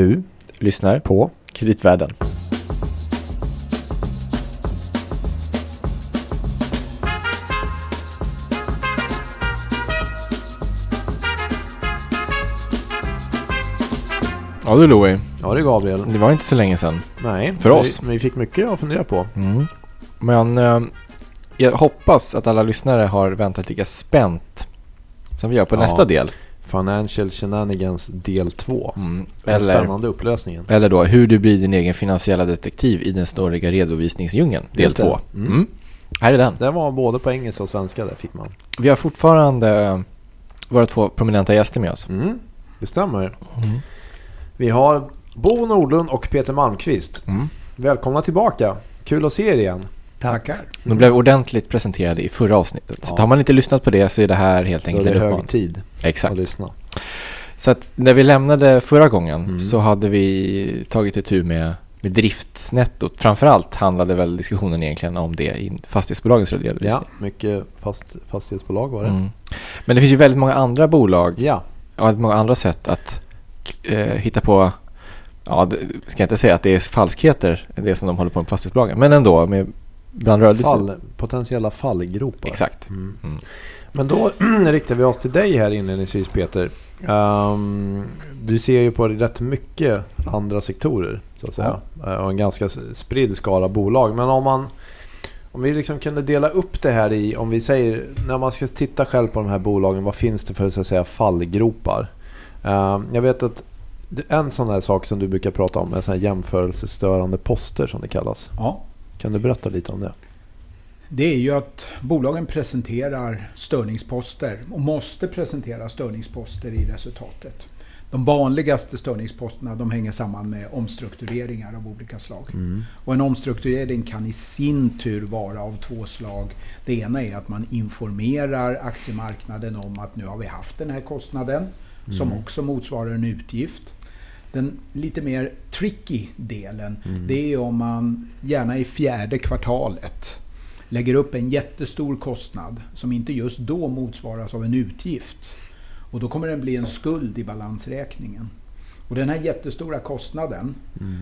Du lyssnar på Kreditvärlden. Ja du Louie, Ja, det är Gabriel. det var inte så länge sedan. Nej, För oss. Men vi fick mycket att fundera på. Mm. Men eh, jag hoppas att alla lyssnare har väntat lika spänt som vi gör på Ja. nästa del. Financial Shenanigans del 2. Mm. Den Eller, spännande upplösningen. eller då hur du blir din egen finansiella detektiv i den snåriga redovisningsdjungeln, del Just det. 2. Mm. Mm. Här är den. Den var både på engelska och svenska där fick man. Vi har fortfarande eh, våra två prominenta gäster med oss. Mm, det stämmer. Vi har Bo Nordlund och Peter Malmqvist. Mm. Välkomna tillbaka. Kul att se er igen. Tackar. De blev ordentligt presenterade i förra avsnittet. Så Ja. har man inte lyssnat på det så är det här helt Då är enkelt det en hög uppmaning. tid Exakt. att lyssna. Så att när vi lämnade förra gången Mm. så hade vi tagit itu med, med driftsnettot. Framförallt handlade väl diskussionen egentligen om det i fastighetsbolagens redovisning. Ja, mycket fast, fastighetsbolag var det. Mm. Men det finns ju väldigt många andra bolag Ja, och väldigt många andra sätt att eh, hitta på Ja, det, ska jag inte säga att det är falskheter, det som de håller på med fastighetsbolagen. Men ändå, med bland rörelser. fall, potentiella fallgropar. Exakt. Mm. Mm. Men då riktar vi oss till dig här inledningsvis Peter. Ehm, du ser ju på rätt mycket andra sektorer så att säga. Eh, Och en ganska spridd skala bolag. Men om man om vi liksom kunde dela upp det här i, om vi säger, när man ska titta själv på de här bolagen, vad finns det för så att säga fallgropar? Ehm, jag vet att en sån här sak som du brukar prata om är såna här jämförelsestörande poster som det kallas. Ja, Kan du berätta lite om det? det är ju att bolagen presenterar störningsposter och måste presentera störningsposter i resultatet. De vanligaste störningsposterna de hänger samman med omstruktureringar av olika slag. Och en omstrukturering kan i sin tur vara av två slag. Det ena är att man informerar aktiemarknaden om att nu har vi haft den här kostnaden som också motsvarar en utgift. Den lite mer tricky delen det är om man gärna i fjärde kvartalet lägger upp en jättestor kostnad som inte just då motsvaras av en utgift. Och då kommer den bli en skuld i balansräkningen. Och den här jättestora kostnaden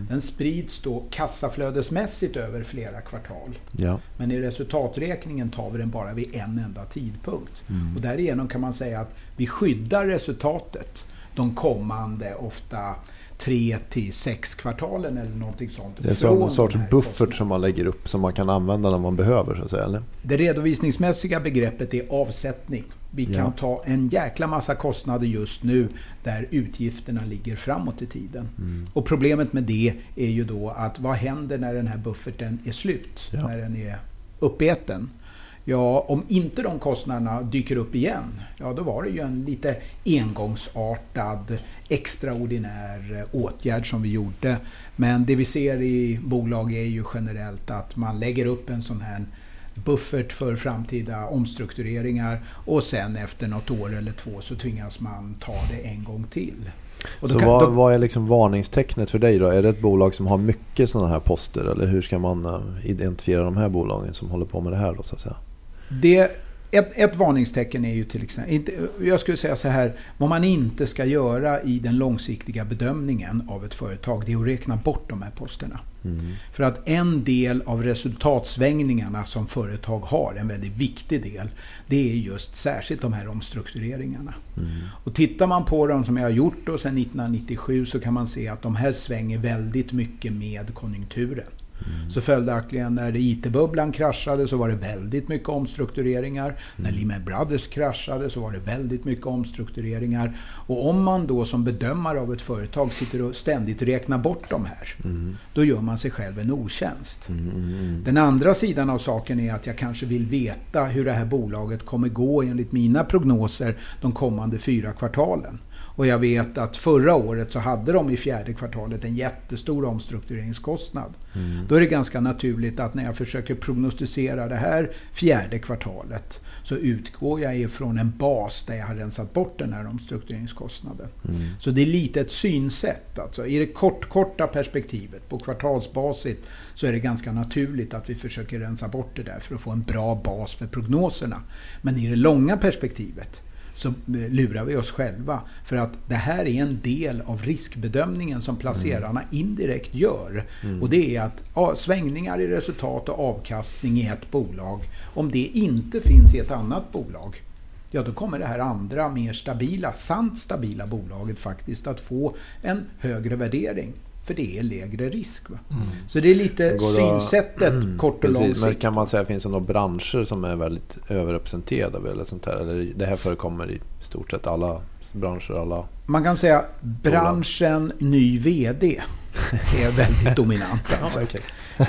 den sprids då kassaflödesmässigt över flera kvartal. Ja. Men i resultaträkningen tar vi den bara vid en enda tidpunkt. Mm. Och därigenom kan man säga att vi skyddar resultatet de kommande ofta tre till sex kvartalen eller någonting sånt. Det är som en sorts buffert som man lägger upp som man kan använda när man behöver så att säga. Eller? Det redovisningsmässiga begreppet är avsättning. Vi kan Ja. ta en jäkla massa kostnader just nu där utgifterna ligger framåt i tiden. Mm. Och problemet med det är ju då att vad händer när den här bufferten är slut? Ja. När den är uppäten? Ja, om inte de kostnaderna dyker upp igen, ja då var det ju en lite engångsartad extraordinär åtgärd som vi gjorde. Men det vi ser i bolag är ju generellt att man lägger upp en sån här buffert för framtida omstruktureringar och sen efter något år eller två så tvingas man ta det en gång till. Så kan- vad, då- vad är liksom varningstecknet för dig då? Är det ett bolag som har mycket sådana här poster? Eller hur ska man eh, identifiera de här bolagen som håller på med det här då så att säga? Det, ett, ett varningstecken är ju till exempel, inte, jag skulle säga så här, vad man inte ska göra i den långsiktiga bedömningen av ett företag, det är att räkna bort de här posterna. Mm. För att en del av resultatsvängningarna som företag har, en väldigt viktig del, det är just särskilt de här omstruktureringarna. Mm. Och tittar man på dem som jag har gjort då sedan 1997 så kan man se att de här svänger väldigt mycket med konjunkturen. Så följaktligen när IT-bubblan kraschade så var det väldigt mycket omstruktureringar. När Lehman Brothers kraschade så var det väldigt mycket omstruktureringar. Och om man då som bedömare av ett företag sitter och ständigt räknar bort de här, Mm. då gör man sig själv en otjänst. Mm, mm, mm. Den andra sidan av saken är att jag kanske vill veta hur det här bolaget kommer gå enligt mina prognoser de kommande fyra kvartalen. Och jag vet att förra året så hade de i fjärde kvartalet en jättestor omstruktureringskostnad. Mm. Då är det ganska naturligt att när jag försöker prognostisera det här fjärde kvartalet så utgår jag ifrån en bas där jag har rensat bort den här omstruktureringskostnaden. Mm. Så det är lite ett synsätt. Alltså, I det kort, korta perspektivet, på kvartalsbasis, så är det ganska naturligt att vi försöker rensa bort det där för att få en bra bas för prognoserna. Men i det långa perspektivet så lurar vi oss själva. För att det här är en del av riskbedömningen som placerarna indirekt gör. Mm. Och det är att ja, svängningar i resultat och avkastning i ett bolag, om det inte finns i ett annat bolag, ja då kommer det här andra mer stabila, sant stabila bolaget faktiskt att få en högre värdering. För det är lägre risk. Va? Mm. Så det är lite Går det- synsättet kort och Precis, lång Men sikt. kan man säga, finns det några branscher som är väldigt överrepresenterade? Eller sånt här? Eller det här förekommer i stort sett alla branscher, alla... Man kan säga branschen ny VD är väldigt dominant. Alltså.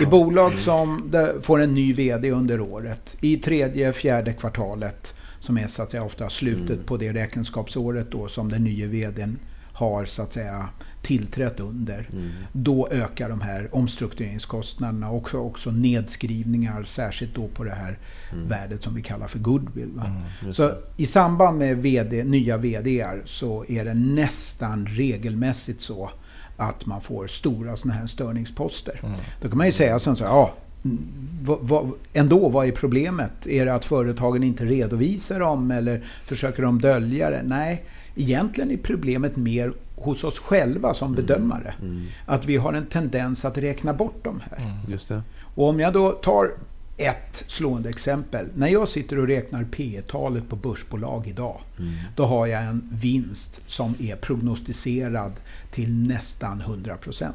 I bolag som får en ny VD under året, i tredje, fjärde kvartalet, som är så att säga ofta slutet Mm. på det räkenskapsåret då som den nya VDn har så att säga tillträtt under. Mm. Då ökar de här omstruktureringskostnaderna och också, också nedskrivningar, särskilt då på det här Mm. värdet som vi kallar för goodwill. Mm. Så i samband med VD, nya VDR så är det nästan regelmässigt så att man får stora sådana här störningsposter. Mm. Då kan man ju säga som så här, ja, vad, vad, ändå, vad är problemet? Är det att företagen inte redovisar dem eller försöker de dölja det? Nej, egentligen är problemet mer hos oss själva som bedömare. Mm. Att vi har en tendens att räkna bort de här. Mm. Och om jag då tar ett slående exempel. När jag sitter och räknar P talet på börsbolag idag. Mm. Då har jag en vinst som är prognostiserad till nästan 100%.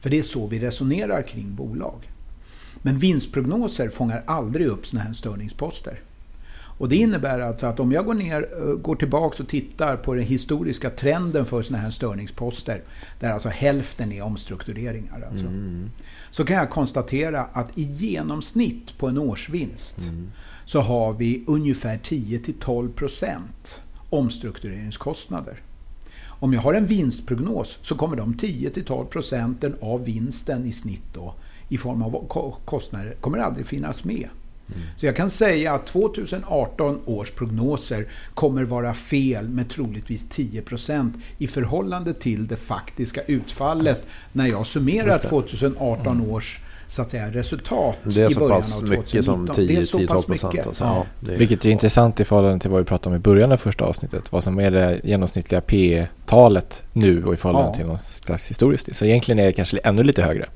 För det är så vi resonerar kring bolag. Men vinstprognoser fångar aldrig upp såna här störningsposter. Och det innebär alltså att om jag går, ner, eh, går tillbaka och tittar på den historiska trenden för såna här störningsposter, där alltså hälften är omstruktureringar. Alltså, Mm. Så kan jag konstatera att i genomsnitt på en årsvinst Mm. så har vi ungefär 10-12% omstruktureringskostnader. Om jag har en vinstprognos så kommer de 10-12% av vinsten i snitt då i form av ko- kostnader kommer aldrig finnas med. Mm. Så jag kan säga att 2018 års prognoser kommer vara fel med troligtvis 10% i förhållande till det faktiska utfallet när jag summerar Just det. 2018 års så att säga, resultat i så början av mycket som 2019. Det är så 10-12 pass procent. mycket. Alltså. Ja. Ja, Vilket är intressant i förhållande till vad vi pratade om i början av första avsnittet. Vad som är det genomsnittliga P-talet nu och i förhållande Ja. till någon slags historiskt. Så egentligen är det kanske ännu lite högre.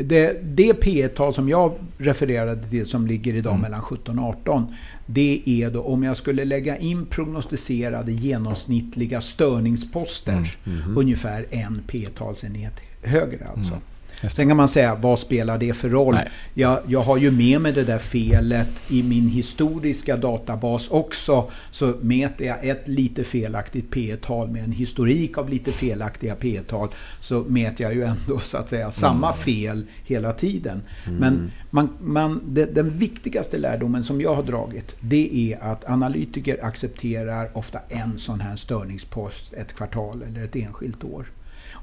Det, det P tal som jag refererade till som ligger idag Mm. mellan 17 och 18. Det är då om jag skulle lägga in prognostiserade genomsnittliga störningsposter. Mm. Mhm. Ungefär en P-talsenhet högre alltså. Mm. Sen kan man säga, vad spelar det för roll? Jag, jag har ju med mig det där felet i min historiska databas också. Så mäter jag ett lite felaktigt P tal med en historik av lite felaktiga P tal så mäter jag ju ändå så att säga samma fel hela tiden. Men man, man, det, den viktigaste lärdomen som jag har dragit det är att analytiker accepterar ofta en sån här störningspost ett kvartal eller ett enskilt år.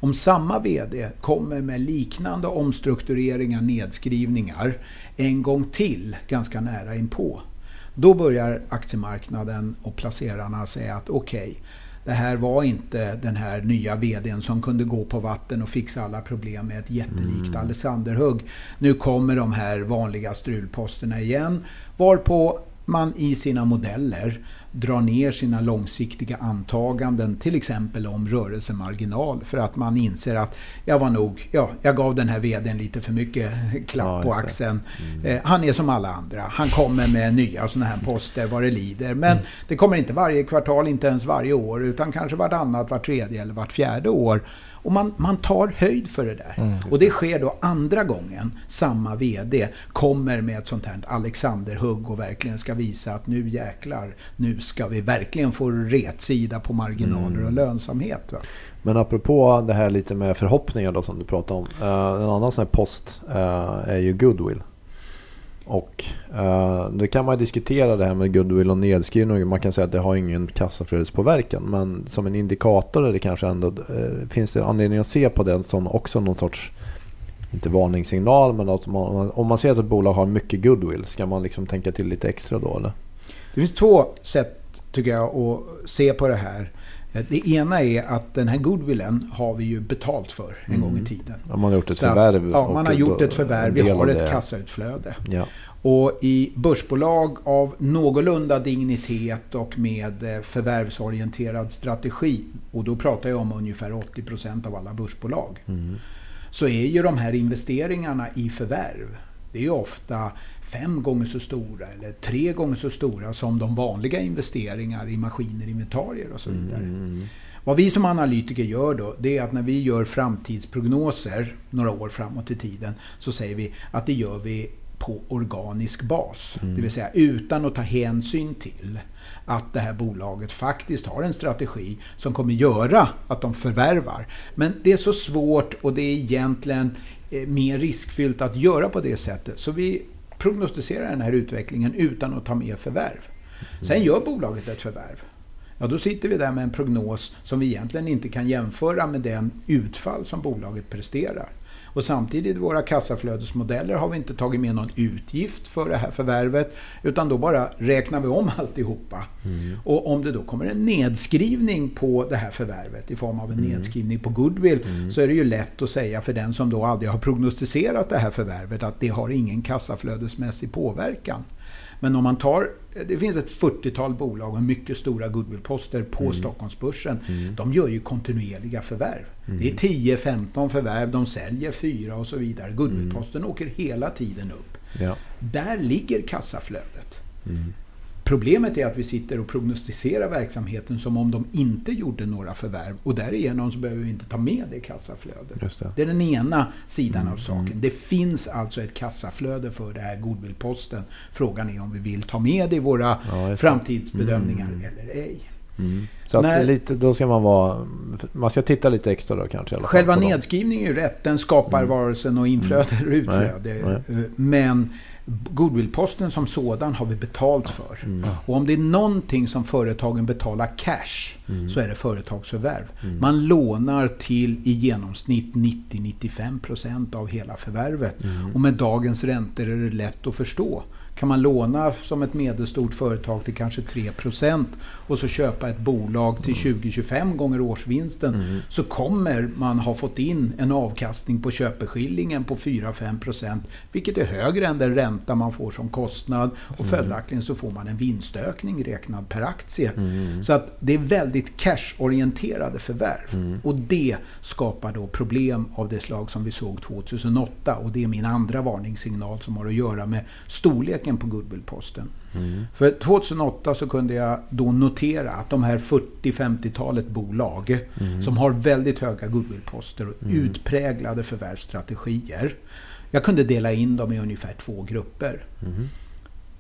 Om samma VD kommer med liknande omstruktureringar, nedskrivningar en gång till ganska nära inpå. Då börjar aktiemarknaden och placerarna säga att okej, det här var inte den här nya VDn som kunde gå på vatten och fixa alla problem med ett jättelikt Mm. Alexanderhugg. Nu kommer de här vanliga strulposterna igen. Varpå man i sina modeller drar ner sina långsiktiga antaganden, till exempel om rörelsemarginal, för att man inser att jag var nog, ja, jag gav den här VDn lite för mycket klapp Ja, på axeln. Mm. Eh, han är som alla andra. Han kommer med nya sådana här poster vad det lider. Men Mm. det kommer inte varje kvartal, inte ens varje år, utan kanske vartannat, vart tredje eller vart fjärde år. Och man, man tar höjd för det där. Mm. och det sker då andra gången samma VD kommer med ett sånt här Alexanderhugg och verkligen ska visa att nu jäklar, nu ska vi verkligen få rätsida på marginaler Mm. och lönsamhet. Va? Men apropå det här lite med förhoppningar då som du pratade om. Eh, en annan sån här post eh, är ju goodwill. Och eh, uh, då kan man diskutera det här med goodwill och nedskrivning. Man kan säga att det har ingen kassaflödespåverkan. Men som en indikator är det kanske ändå, eh, finns det anledning att se på den som också någon sorts, inte varningssignal, men att man, om man ser att ett bolag har mycket goodwill, ska man liksom tänka till lite extra då eller? Det finns två sätt tycker jag att se på det här. Eh, Det ena är att den här goodwillen har vi ju betalt för en gång i tiden. Om man har gjort ett Så att- förvärv. Ja, och man har gjort ett förvärv. Vi har ett kassautflöde. Ja. Och i börsbolag av någorlunda dignitet och med eh, förvärvsorienterad strategi, och då pratar jag om ungefär 80% av alla börsbolag, Mm. så är ju de här investeringarna i förvärv, det är ofta fem gånger så stora eller tre gånger så stora som de vanliga investeringar i maskiner, inventarier och så vidare. Mm. Vad vi som analytiker gör då, det är att när vi gör framtidsprognoser några år framåt i tiden, så säger vi att det gör vi på organisk bas. Mm. Det vill säga utan att ta hänsyn till att det här bolaget faktiskt har en strategi som kommer göra att de förvärvar. Men det är så svårt och det är egentligen Eh, mer riskfyllt att göra på det sättet. Så vi prognostiserar den här utvecklingen utan att ta med förvärv. Sen gör bolaget ett förvärv. Ja, då sitter vi där med en prognos som vi egentligen inte kan jämföra med den utfall som bolaget presterar. Och samtidigt i våra kassaflödesmodeller har vi inte tagit med någon utgift för det här förvärvet utan då bara räknar vi om alltihopa. Mm. Och om det då kommer en nedskrivning på det här förvärvet i form av en nedskrivning på goodwill så är det ju lätt att säga för den som då aldrig har prognostiserat det här förvärvet att det har ingen kassaflödesmässig påverkan. Men om man tar, det finns ett 40-tal bolag med mycket stora goodwillposter på Stockholmsbörsen. De gör ju kontinuerliga förvärv. Det är 10-15 förvärv, de säljer fyra och så vidare. Goodwillposten åker hela tiden upp. Ja. Där ligger kassaflödet. Mm. Problemet är att vi sitter och prognostiserar verksamheten som om de inte gjorde några förvärv och därigenom så behöver vi inte ta med det kassaflödet. Det. Det är den ena sidan Mm, av saken. Det finns alltså ett kassaflöde för det här goodwillposten. Frågan är om vi vill ta med det i våra Ja, framtidsbedömningar Mm. eller ej. Mm. Så När- lite, då ska man vara... Man ska titta lite extra då kanske. fall Själva nedskrivningen är ju rätt. Den skapar varken något inflöde eller utflöde. Mm. Nej, Eh, Men goodwillposten som sådan har vi betalt för. Mm. Och om det är någonting som företagen betalar cash Mm. så är det företagsförvärv. Man lånar till i genomsnitt 90-95% av hela förvärvet. Mm. Och med dagens räntor är det lätt att förstå. Kan man låna som ett medelstort företag till kanske 3% och så köpa ett bolag till 20-25 gånger årsvinsten Mm. så kommer man ha fått in en avkastning på köpeskillingen på 4-5% vilket är högre än den ränta man får som kostnad och följaktligen så får man en vinstökning räknad per aktie. Mm. Så att det är väldigt cash-orienterade förvärv. Mm. Och det skapar då problem av det slag som vi såg 2008. Och det är min andra varningssignal som har att göra med storleken på goodwillposten. Mm. För 2008 så kunde jag då notera att de här 40-50-talet bolag Mm. som har väldigt höga goodwillposter och utpräglade förvärvsstrategier. Jag kunde dela in dem i ungefär två grupper. Mm.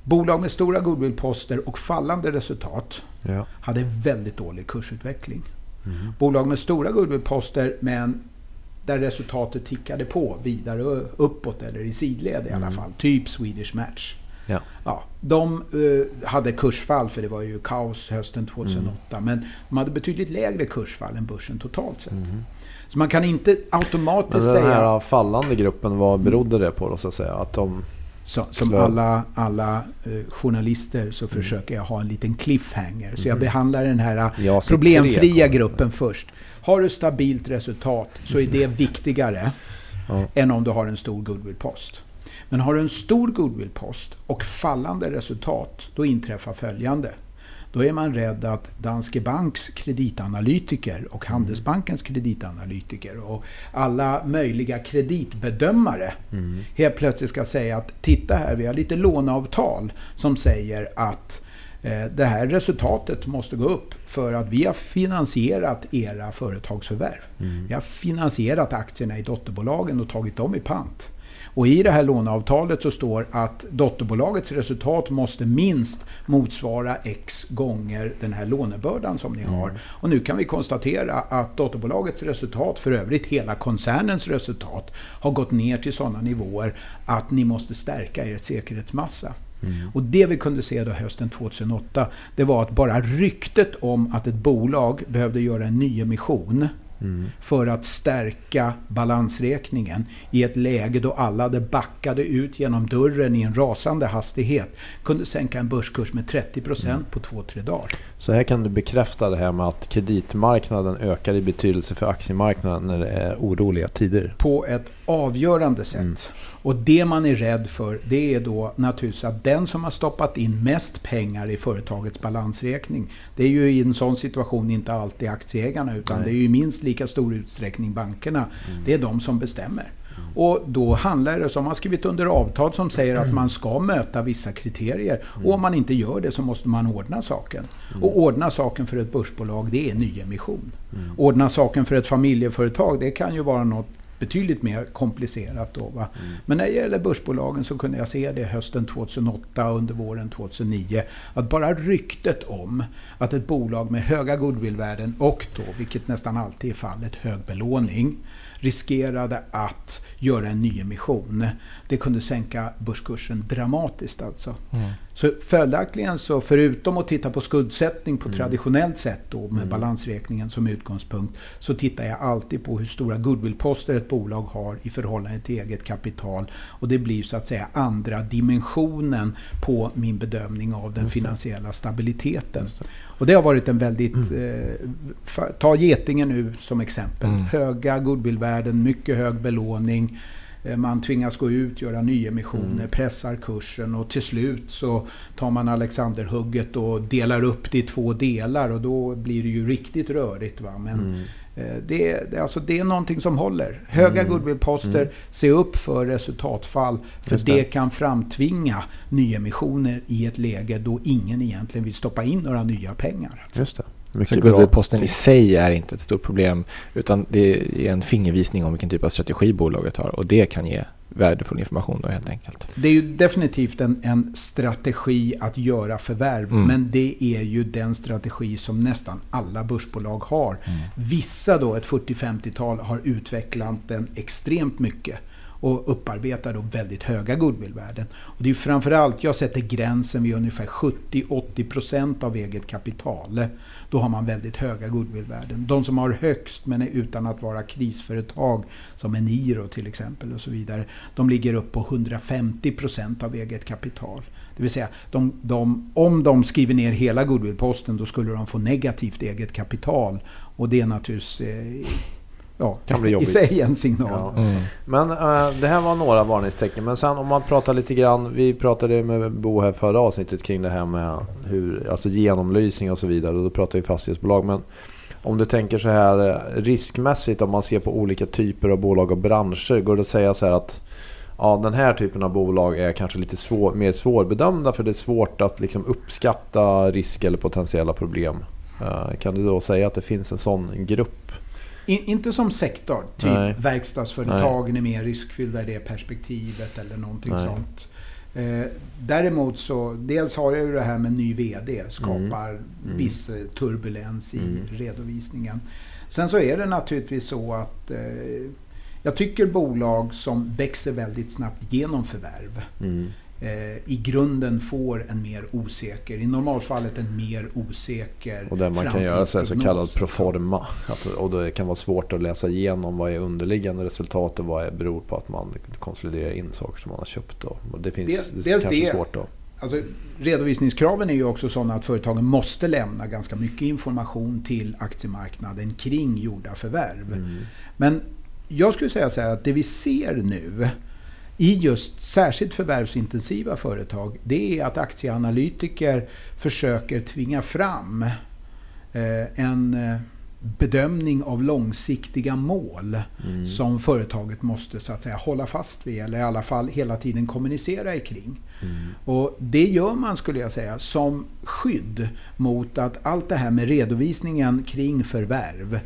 Bolag med stora goodwillposter och fallande resultat Ja. hade väldigt dålig kursutveckling. Mm. Bolag med stora goodwillposter men där resultatet tickade på vidare uppåt eller i sidled i alla fall. Typ Swedish Match. Ja. Ja, de eh, hade kursfall för det var ju kaos hösten 2008. Men de hade betydligt lägre kursfall än börsen totalt sett. Mm. Så man kan inte Men automatiskt den säga... här fallande gruppen, vad berodde det på då så att säga? Att de... Så, som alla, alla eh, journalister så försöker jag ha en liten cliffhanger. Så jag Mhm. behandlar den här Jag ser tre problemfria gruppen först. Har du stabilt resultat så är det viktigare Ja. än om du har en stor goodwillpost. Men har du en stor goodwillpost och fallande resultat, då inträffar följande. Då är man rädd att Danske Banks kreditanalytiker och Handelsbankens kreditanalytiker och alla möjliga kreditbedömare Mm. helt plötsligt ska säga att titta här, vi har lite låneavtal som säger att eh, det här resultatet måste gå upp för att vi har finansierat era företagsförvärv. Mm. Vi har finansierat aktierna i dotterbolagen och tagit dem i pant. Och i det här låneavtalet så står att dotterbolagets resultat måste minst motsvara X gånger den här lånebördan som ni har. Och nu kan vi konstatera att dotterbolagets resultat, för övrigt hela koncernens resultat, har gått ner till sådana nivåer att ni måste stärka er säkerhetsmassa. Mm. Och det vi kunde se då hösten 2008, det var att bara ryktet om att ett bolag behövde göra en nyemission Mm. för att stärka balansräkningen i ett läge då alla hade backade ut genom dörren i en rasande hastighet. Kunde sänka en börskurs med 30% Mm. på två, tre dagar. Så här kan du bekräfta det här med att kreditmarknaden ökar i betydelse för aktiemarknaden när det är oroliga tider. På ett avgörande sätt. Mm. Och det man är rädd för det är då naturligtvis att den som har stoppat in mest pengar i företagets balansräkning. Det är ju i en sån situation inte alltid aktieägarna utan Nej. det är ju i minst lika stor utsträckning bankerna. Mm. Det är de som bestämmer. Och då handlar det, som man har skrivit under avtal som säger att man ska möta vissa kriterier. Och om man inte gör det så måste man ordna saken. Och ordna saken för ett börsbolag, det är nyemission. Ordna saken för ett familjeföretag, det kan ju vara något betydligt mer komplicerat då. Va? Men när det gäller börsbolagen så kunde jag se det hösten 2008 under våren 2009. Att bara ryktet om att ett bolag med höga goodwillvärden och då, vilket nästan alltid är fallet, hög belåning riskerade att göra en nyemission. Det kunde sänka börskursen dramatiskt alltså. Mm. Så följaktligen så förutom att titta på skuldsättning på Mm. traditionellt sätt då med Mm. balansräkningen som utgångspunkt så tittar jag alltid på hur stora goodwillposter ett bolag har i förhållande till eget kapital. Och det blir så att säga andra dimensionen på min bedömning av den finansiella stabiliteten. Och det har varit en väldigt... Mm. Eh, ta Getingen nu som exempel. Mm. Höga goodwillvärden, mycket hög belåning. Eh, Man tvingas gå ut, göra nyemissioner, Mm. pressar kursen och till slut så tar man Alexanderhugget och delar upp det i två delar och då blir det ju riktigt rörigt. Va? Men Mm. eh, det, det, alltså det är någonting som håller. Höga Mm. goodwillposter, Mm. se upp för resultatfall. För det. det. kan framtvinga nyemissioner i ett läge då ingen egentligen vill stoppa in några nya pengar. Just det. Så Mycket bra. goodwillposten i sig är inte ett stort problem utan det är en fingervisning om vilken typ av strategi bolaget har och det kan ge värdefull information då helt enkelt. Det är ju definitivt en, en strategi att göra förvärv. Mm. Men det är ju den strategi som nästan alla börsbolag har. Vissa då, ett 40-50-tal, har utvecklat den extremt mycket och upparbetar då väldigt höga goodwillvärden. Och det är framförallt, jag sätter gränsen vid ungefär 70-80% av eget kapital. Då har man väldigt höga goodwillvärden. De som har högst men är utan att vara krisföretag som Eniro till exempel och så vidare. De ligger upp på 150% av eget kapital. Det vill säga, de, de, om de skriver ner hela goodwillposten då skulle de få negativt eget kapital. Och det är naturligtvis eh, ja, Kan bli i jobbigt. sig en signal. Ja. Mm. Men eh, det här var några varningstecken. Men sen om man pratar lite grann. Vi pratade med Bo här förra avsnittet kring det här med hur, alltså genomlysning och så vidare. Och då pratar vi fastighetsbolag. Men om du tänker så här eh, riskmässigt om man ser på olika typer av bolag och branscher. Går det att säga så här att ja, den här typen av bolag är kanske lite svår, mer svårbedömda för det är svårt att liksom uppskatta risk eller potentiella problem. Eh, Kan du då säga att det finns en sån grupp? In, inte som sektor, typ Nej. verkstadsföretagen är mer riskfyllda i det perspektivet eller någonting Nej. sånt. Eh, däremot så, dels har jag ju det här med ny VD, skapar Mm. viss eh, turbulens i Mm. redovisningen. Sen så är det naturligtvis så att eh, jag tycker bolag som växer väldigt snabbt genom förvärv Mm. I grunden får en mer osäker, i normalfallet en mer osäker Och där man kan göra så, så kallad proforma. Att, och det kan vara svårt att läsa igenom vad är underliggande resultat och vad är, beror på att man konsoliderar in saker som man har köpt. Då. Det finns Dels- det är kanske det. svårt då. Alltså, redovisningskraven är ju också sådana att företagen måste lämna ganska mycket information till aktiemarknaden kring gjorda förvärv. Mm. Men jag skulle säga så här att det vi ser nu i just särskilt förvärvsintensiva företag det är att aktieanalytiker försöker tvinga fram eh, en eh, bedömning av långsiktiga mål Mm. som företaget måste så att säga hålla fast vid eller i alla fall hela tiden kommunicera kring. Mm. Och det gör man skulle jag säga som skydd mot att allt det här med redovisningen kring förvärv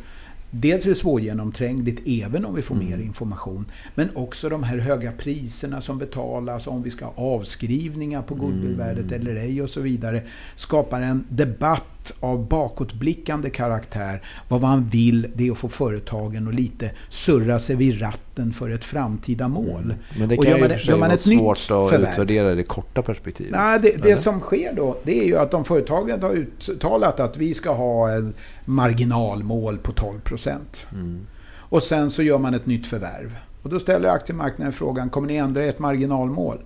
Dels är det svårgenomträngligt även om vi får Mm. mer information. Men också de här höga priserna som betalas om vi ska ha avskrivningar på goodwillvärdet Mm. eller ej och så vidare. Skapar en debatt av bakåtblickande karaktär. Vad man vill det är att få företagen att lite surra sig vid ratten för ett framtida mål. Mm. Men det Och kan gör ju man och det- för sig gör man ett nytt svårt att förvärv? utvärdera det korta perspektivet. Nej, det, det som sker då det är ju att de företagen har uttalat att vi ska ha en marginalmål på 12 procent. Mm. Och sen så gör man ett nytt förvärv. Och då ställer aktiemarknaden frågan, kommer ni ändra ert marginalmål?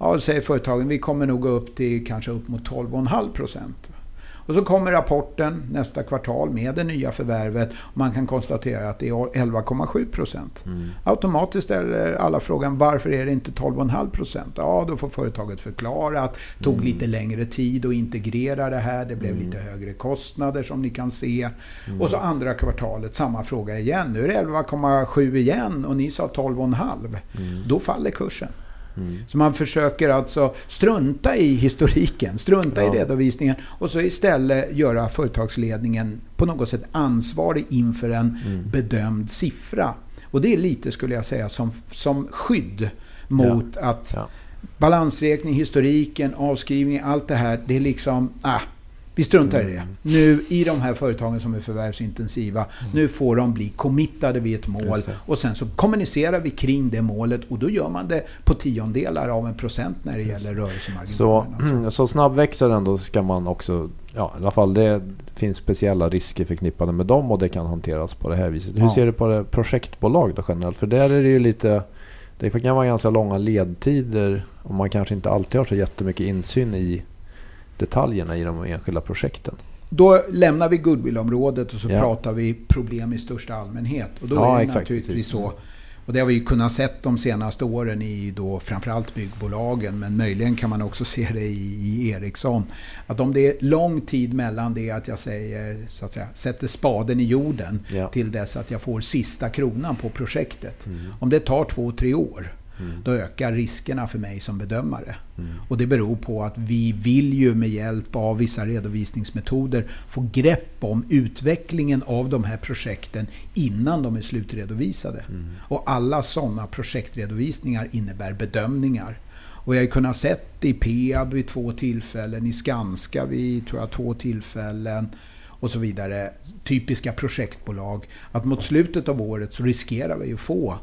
Ja, då säger företagen, vi kommer nog gå upp till kanske upp mot 12,5 procent. Och så kommer rapporten nästa kvartal med det nya förvärvet och man kan konstatera att det är 11,7 procent. Mm. Automatiskt ställer alla frågan varför är det inte 12,5 procent? Ja, då får företaget förklara att det tog Mm. lite längre tid att integrera det här. Det blev Mm. lite högre kostnader som ni kan se. Mm. Och så andra kvartalet, samma fråga igen. Nu är det 11,7 igen och ni sa 12,5. Mm. Då faller kursen. Mm. Så man försöker alltså strunta i historiken, strunta Ja. i redovisningen och så istället göra företagsledningen på något sätt ansvarig inför en Mm. bedömd siffra. Och det är lite, skulle jag säga, som, som skydd mot att Ja. balansräkning, historiken, avskrivning, allt det här, det är liksom, ah, vi struntar i det. Mm. Nu i de här företagen som är förvärvsintensiva, nu får de bli committade vid ett mål och sen så kommunicerar vi kring det målet och då gör man det på tiondelar av en procent när det gäller Så, rörelsemarginalen. alltså. mm, så snabbväxaren då ska man också, ja i alla fall det finns speciella risker förknippade med dem och det kan hanteras på det här viset. Hur Ja. ser du på det projektbolag då generellt? För där är det ju lite, det kan vara ganska långa ledtider och man kanske inte alltid har så jättemycket insyn i detaljerna i de enskilda projekten. Då lämnar vi goodwillområdet och så Ja. pratar vi problem i största allmänhet. Och då Ja, är det exakt, naturligtvis precis. så. Och det har vi ju kunnat sett de senaste åren i då framförallt byggbolagen, men möjligen kan man också se det i, i Ericsson. Att om det är lång tid mellan det att jag säger, så att säga, sätter spaden i jorden Ja. till dess att jag får sista kronan på projektet. Mm. Om det tar två, tre år, Mm. då ökar riskerna för mig som bedömare. Mm. Och det beror på att vi vill ju med hjälp av vissa redovisningsmetoder få grepp om utvecklingen av de här projekten innan de är slutredovisade. Mm. Och alla sådana projektredovisningar innebär bedömningar. Och jag har kunnat sett i Peab vid två tillfällen, i Skanska vid tror jag, två tillfällen och så vidare. Typiska projektbolag. Att mot slutet av året så riskerar vi att få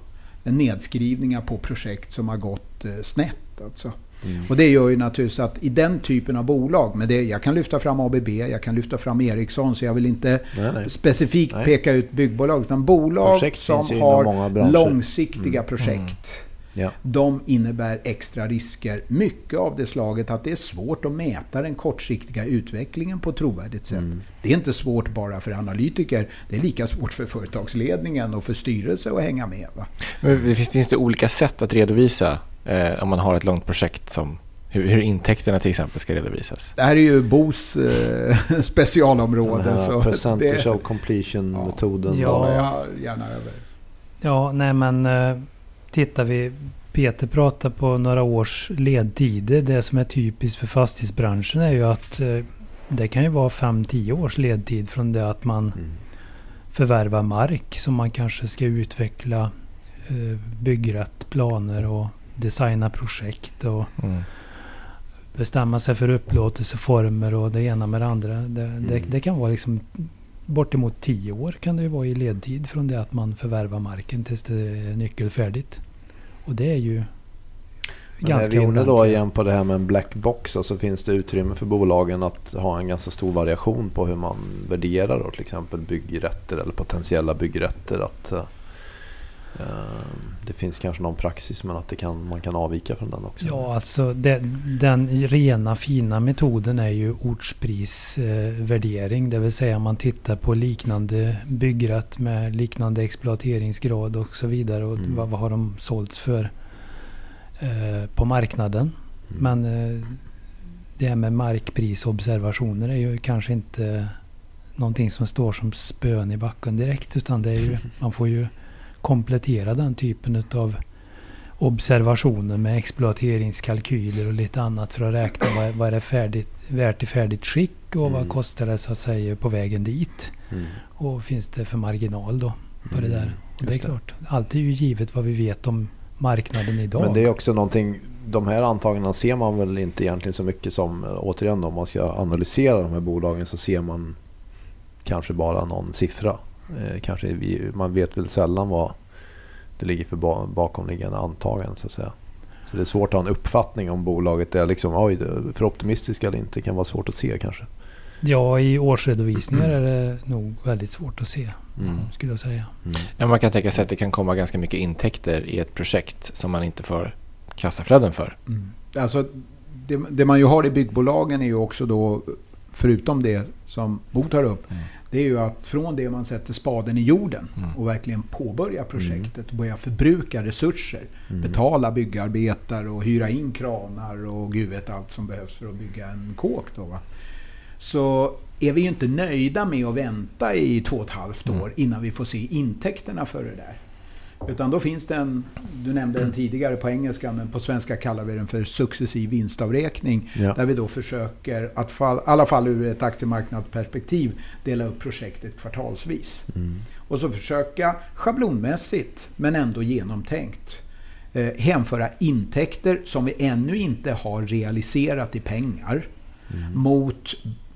nedskrivningar på projekt som har gått eh, snett. Alltså. Mm. Och det gör ju naturligtvis att i den typen av bolag, men det, jag kan lyfta fram ABB, jag kan lyfta fram Ericsson, så jag vill inte Nej, nej. specifikt Nej. peka ut byggbolag, utan bolag Projekt som har långsiktiga Mm. projekt. Ja. De innebär extra risker. Mycket av det slaget att det är svårt att mäta den kortsiktiga utvecklingen på ett trovärdigt sätt. Mm. Det är inte svårt bara för analytiker. Det är lika svårt för företagsledningen och för styrelse att hänga med. Va? Men det finns, finns det olika sätt att redovisa eh, om man har ett långt projekt som hur, hur intäkterna till exempel ska redovisas? Det här är ju Bos eh, specialområde. Så percentage det of completion-metoden. Ja. jag gärna över. Ja, nej men eh, tittar vi. Peter pratar på några års ledtider. Det som är typiskt för fastighetsbranschen är ju att eh, det kan ju vara 5-10 års ledtid från det att man Mm. förvärvar mark som man kanske ska utveckla byggrätt, planer och designa projekt och Mm. bestämma sig för upplåtelseformer och det ena med det andra. Det, det, Mm. det kan vara liksom bortemot 10 år kan det ju vara i ledtid från det att man förvärvar marken tills det är nyckelfärdigt. Och det är ju Men är ganska vi inne då ordentligt. igen på det här med en black box så alltså finns det utrymme för bolagen att ha en ganska stor variation på hur man värderar då, till exempel byggrätter eller potentiella byggrätter. Att, eh, eh, det finns kanske någon praxis men att det kan, man kan avvika från den också. Ja, alltså det, den rena fina metoden är ju ortsprisvärdering. det vill säga man tittar på liknande byggrätt med liknande exploateringsgrad och så vidare. Och Mm. vad, vad har de sålts för eh, på marknaden. Mm. Men eh, det här med markprisobservationer är ju kanske inte någonting som står som spön i backen direkt. Utan det är ju, man får ju komplettera den typen av observationer med exploateringskalkyler och lite annat för att räkna vad, vad är det färdigt, värt i färdigt skick och vad Mm. kostar det så att säga på vägen dit. Mm. Och finns det för marginal då på det Mm. där. Och det är det. klart, allt är ju givet vad vi vet om marknaden idag. Men det är också någonting, de här antagandena ser man väl inte egentligen så mycket som, återigen om man ska analysera de här bolagen så ser man kanske bara någon siffra. Eh, kanske vi, man vet väl sällan vad det ligger för ba- bakomliggande antaganden så att säga. Så det är svårt att ha en uppfattning om bolaget är liksom, oj, det är för optimistiskt eller inte. Det kan vara svårt att se kanske. Ja, i årsredovisningar är det nog väldigt svårt att se, Mm. skulle jag säga. Mm. Ja, man kan tänka sig att det kan komma ganska mycket intäkter i ett projekt som man inte får kassaflöden för. Mm. Alltså, det, det man ju har i byggbolagen är ju också då, förutom det som Bo tar upp, Mm. det är ju att från det man sätter spaden i jorden Mm. och verkligen påbörjar projektet och börjar förbruka resurser, Mm. betala byggarbetare och hyra in kranar och gud vet allt som behövs för att bygga en kåk. Då, va? Så är vi ju inte nöjda med att vänta i två och ett halvt år Mm. innan vi får se intäkterna för det där. Utan då finns det en, du nämnde den tidigare på engelska, men på svenska kallar vi den för successiv vinstavräkning. Ja. Där vi då försöker, att fall, i alla fall ur ett aktiemarknadsperspektiv, dela upp projektet kvartalsvis. Mm. Och så försöka schablonmässigt, men ändå genomtänkt, eh, hänföra intäkter som vi ännu inte har realiserat i pengar Mm. mot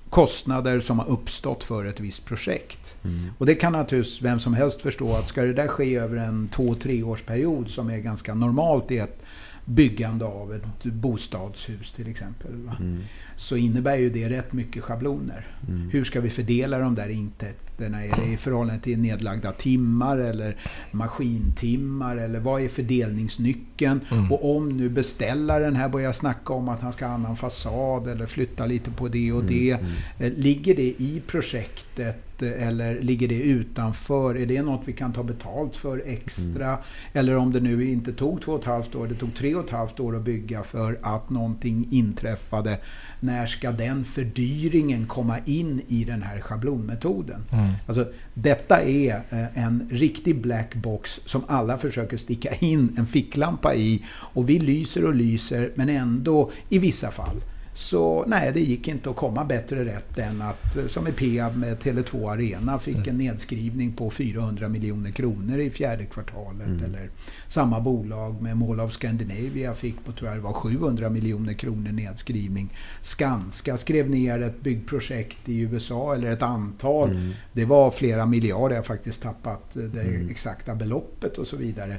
kostnader som har uppstått för ett visst projekt. Mm. Och det kan naturligtvis vem som helst förstå att ska det där ske över en två, tre årsperiod som är ganska normalt i ett byggande av ett bostadshus till exempel. Mm. Så innebär ju det rätt mycket schabloner. Mm. Hur ska vi fördela de där intäkterna? Är det i förhållande till nedlagda timmar eller maskintimmar? Eller vad är fördelningsnyckeln? Mm. Och om nu beställaren här börjar snacka om att han ska ha annan fasad eller flytta lite på det och det. Mm. Eh, Ligger det i projektet eller ligger det utanför? Är det något vi kan ta betalt för extra? Mm. Eller om det nu inte tog två och ett halvt år, det tog tre och ett halvt år att bygga för att någonting inträffade. När ska den fördyringen komma in i den här schablonmetoden? Mm. Alltså, detta är eh, en riktig black box som alla försöker sticka in en ficklampa i. Och vi lyser och lyser, men ändå i vissa fall. Så nej, det gick inte att komma bättre rätt än att, eh, som i Peab med Tele2 Arena, fick en nedskrivning på 400 miljoner kronor i fjärde kvartalet. Mm. Eller samma bolag med Mall of Scandinavia fick på, tror jag det var 700 miljoner kronor nedskrivning. Skanska skrev ner ett byggprojekt i USA, eller ett antal. Mm. Det var flera miljarder, jag har faktiskt tappat eh, det Mm. exakta beloppet och så vidare.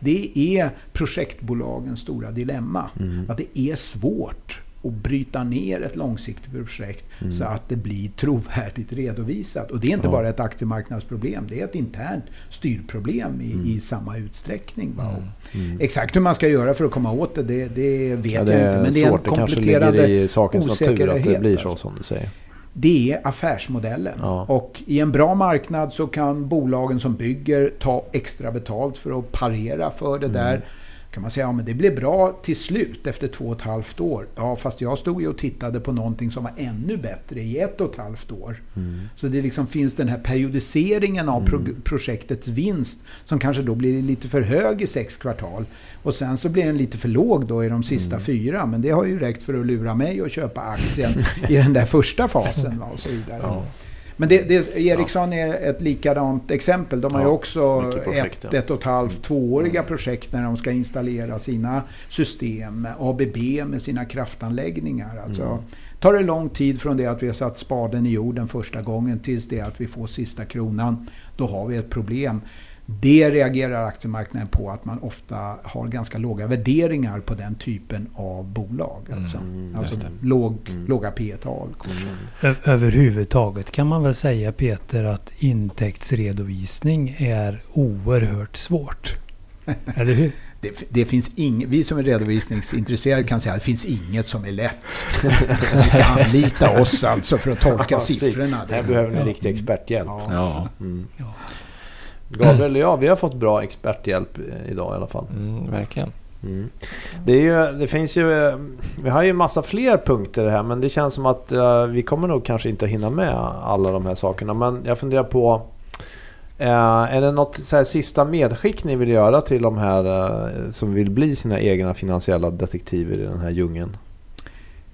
Det är projektbolagens stora dilemma. Mm. Att det är svårt att bryta ner ett långsiktigt projekt Mm. så att det blir trovärdigt redovisat. Och det är inte Ja. bara ett aktiemarknadsproblem, det är ett internt styrproblem i, Mm. i samma utsträckning. Mm. Och Mm. Exakt hur man ska göra för att komma åt det, det, det vet Ja, det jag inte. Men det är en svårt. Det kanske ligger kompletterande i sakens natur att det blir så alltså. som du säger. det är affärsmodellen. Ja. Och i en bra marknad så kan bolagen som bygger ta extra betalt för att parera för det Mm. där. Kan man säga, ja men det blev bra till slut efter två och ett halvt år. Ja, fast jag stod ju och tittade på någonting som var ännu bättre i ett och ett halvt år. Mm. Så det liksom finns den här periodiseringen av pro Mm. projektets vinst som kanske då blir lite för hög i sex kvartal. Och sen så blir den lite för låg då i de sista Mm. fyra. Men det har ju räckt för att lura mig att köpa aktien i den där första fasen och så vidare. Ja. Men det, det, Ericsson är ett likadant exempel. De har ju också projekt, ett, ett och ett halvt, tvååriga projekt när de ska installera sina system. ABB med sina kraftanläggningar. Alltså, Mm. Tar det lång tid från det att vi har satt spaden i jorden första gången tills det att vi får sista kronan, då har vi ett problem. Det reagerar aktiemarknaden på att man ofta har ganska låga värderingar på den typen av bolag. Alltså, Mm, alltså just det. låg, Mm. låga P tal Mm. Överhuvudtaget kan man väl säga Peter att intäktsredovisning är oerhört svårt. Eller hur? Det, det finns ing, vi som är redovisningsintresserade kan säga att det finns inget som är lätt. Så ni ska anlita oss alltså för att tolka siffrorna. Här behöver ni riktig experthjälp. Ja. Ja. Mm. Ja. Gabriel och jag, vi har fått bra experthjälp eh, idag i alla fall. Mm, verkligen. Mm. Det, ju, det finns ju... eh, Vi har ju massa fler punkter här men det känns som att eh, vi kommer nog kanske inte hinna med alla de här sakerna. Men jag funderar på... eh, är det något så sista medskick ni vill göra till de här eh, som vill bli sina egna finansiella detektiver i den här djungeln?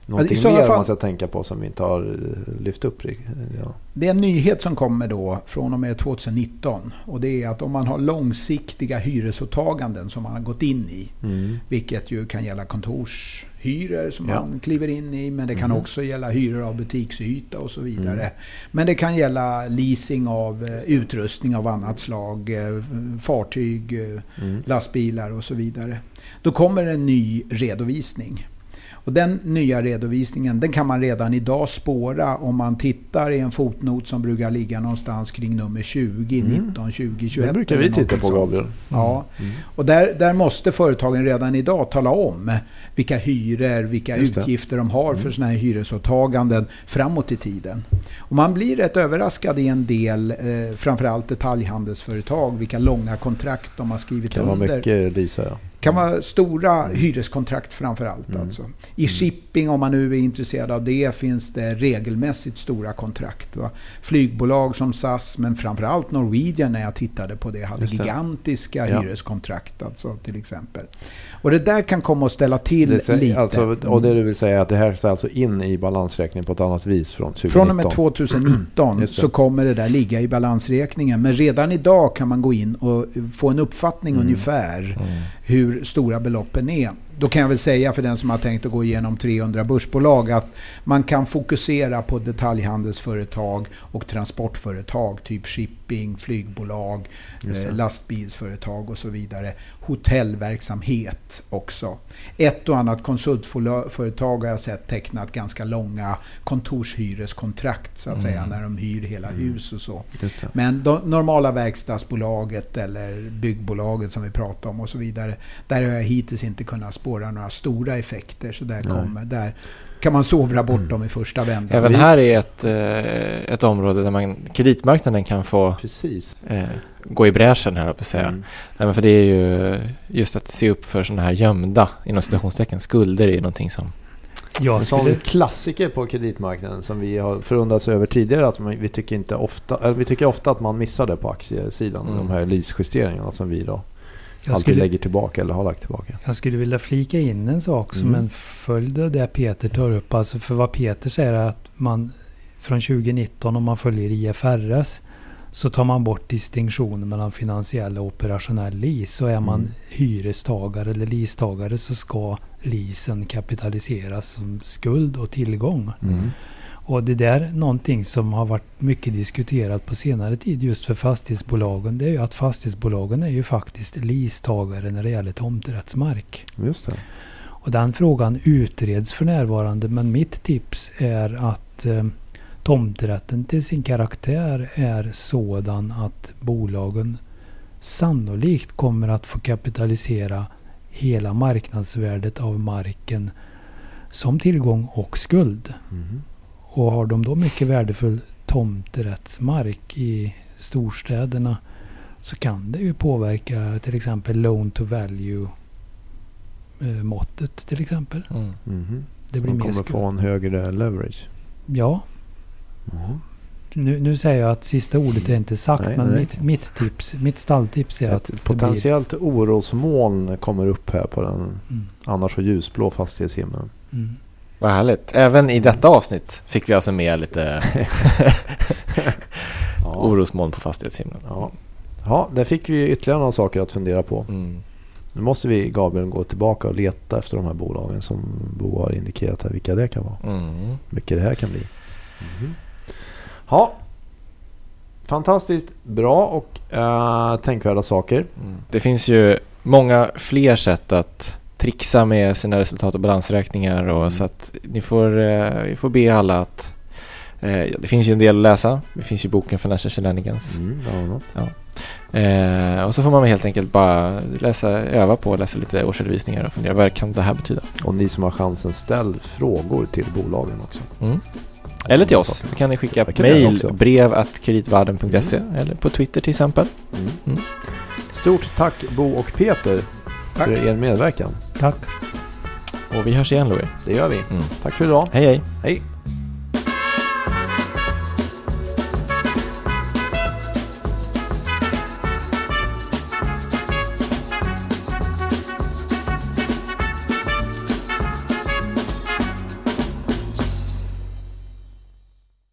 Någonting mer fall- man ska tänka på som vi inte har eh, lyft upp? Ja. Det är en nyhet som kommer då från och med 2019. Och det är att om man har långsiktiga hyresåtaganden som man har gått in i. Mm. Vilket ju kan gälla kontorshyror som Ja. man kliver in i. Men det kan Mhm. också gälla hyror av butiksyta och så vidare. Mm. Men det kan gälla leasing av eh, utrustning av annat slag. eh, Fartyg, Mm. lastbilar och så vidare. Då kommer en ny redovisning. Och den nya redovisningen den kan man redan idag spåra om man tittar i en fotnot som brukar ligga någonstans kring nummer 20, Mm. 19, 20, 21. Det brukar vi titta på. Gabriel. Ja, Mm. och där, där måste företagen redan idag tala om vilka hyror, vilka Just det. utgifter de har för Mm. sådana här hyresåtaganden framåt i tiden. Och man blir rätt överraskad i en del, eh, framförallt detaljhandelsföretag, vilka långa kontrakt de har Det skrivit kan vara under. mycket Lisa ja. Kan vara stora Mm. hyreskontrakt framförallt. Mm. Alltså. I shipping, om man nu är intresserad av det, finns det regelmässigt stora kontrakt. Va? Flygbolag som SAS, men framförallt Norwegian när jag tittade på det, hade det. gigantiska Ja. hyreskontrakt alltså, till exempel. Och det där kan komma att ställa till Det, säger- lite. alltså, och det du vill säga är att det här ska alltså in i balansräkningen på ett annat vis från 2019? Från och med 2019 Just det. så kommer det där ligga i balansräkningen. Men redan idag kan man gå in och få en uppfattning Mm. ungefär Mm hur stora beloppen är. Då kan jag väl säga för den som har tänkt att gå igenom 300 börsbolag att man kan fokusera på detaljhandelsföretag och transportföretag, typ shipping, flygbolag, eh, lastbilsföretag och så vidare. Hotellverksamhet också. Ett och annat konsultföretag har jag sett tecknat ganska långa kontorshyreskontrakt så att säga, Mm. när de hyr hela Mm. hus och så. Men de normala verkstadsbolaget eller byggbolaget som vi pratar om och så vidare. Där har jag hittills inte kunnat spåra några stora effekter. Så där, kommer, där kan man sovra bort Mm. dem i första vändan. Även här är ett, eh, ett område där man, kreditmarknaden kan få Precis. eh, gå i bräschen här, på att säga. Mm. Nej, men för det är ju just att se upp för sådana här gömda, inom citationstecken, skulder är någonting som... Jag En sån skulle, klassiker på kreditmarknaden som vi har förundrats över tidigare att vi tycker, inte ofta, eller vi tycker ofta att man missar det på aktiesidan. Mm. De här leasejusteringarna som vi då jag, alltid skulle, lägger tillbaka eller har lagt tillbaka. jag skulle vilja flika in en sak som Mm. en följd av det Peter tar upp. Alltså för vad Peter säger är att man från 2019 om man följer IFRS så tar man bort distinktionen mellan finansiell och operationell lease. Så är man Mm. hyrestagare eller leasetagare så ska leasen kapitaliseras som skuld och tillgång. Mm. Och det där är någonting som har varit mycket diskuterat på senare tid just för fastighetsbolagen. Det är ju att fastighetsbolagen är ju faktiskt leasetagare när det gäller tomträttsmark. Just det. Och den frågan utreds för närvarande. Men mitt tips är att eh, tomträtten till sin karaktär är sådan att bolagen sannolikt kommer att få kapitalisera hela marknadsvärdet av marken som tillgång och skuld. Mm. Och har de då mycket värdefull tomträttsmark i storstäderna så kan det ju påverka till exempel loan to value eh, måttet till exempel. Mm. Mhm. Det blir de mer kommer skuld. få en högre leverage. Ja, Mhm. nu, nu säger jag att sista ordet är inte sagt Nej, men nej. mitt, mitt tips, mitt stalltips är att Ett blir... potentiellt orosmoln kommer upp här på den Mm, annars så ljusblå fastighetshimlen. mm. Vad härligt. Även i detta avsnitt fick vi alltså med lite Ja. orosmoln på fastighetshimlen. Ja. ja, där fick vi ytterligare några saker att fundera på. Mm. Nu måste vi, Gabriel, gå tillbaka och leta efter de här bolagen som Bo har indikerat här, vilka det kan vara. Mm. mycket det här kan bli. Ja, fantastiskt bra och uh, tänkvärda saker. Mm. Det finns ju många fler sätt att trixa med sina resultat och balansräkningar och Mm. så att ni får, eh, vi får be alla att eh, ja, det finns ju en del att läsa. Det finns ju boken Financial Shenanigans. Mm, annat. Eh, och så får man helt enkelt bara läsa, öva på att läsa lite årsredovisningar och fundera vad kan det här betyda? Och ni som har chansen, ställ frågor till bolagen också. Mm. Eller till oss. Då kan ni skicka mejl, brev att kreditvarden.se eller på Twitter till exempel. Mm. Mm. Stort tack Bo och Peter Tack. för er medverkan. Tack. Och vi hörs igen Louis. Det gör vi. Mm. Tack för idag. Hej hej! Hej!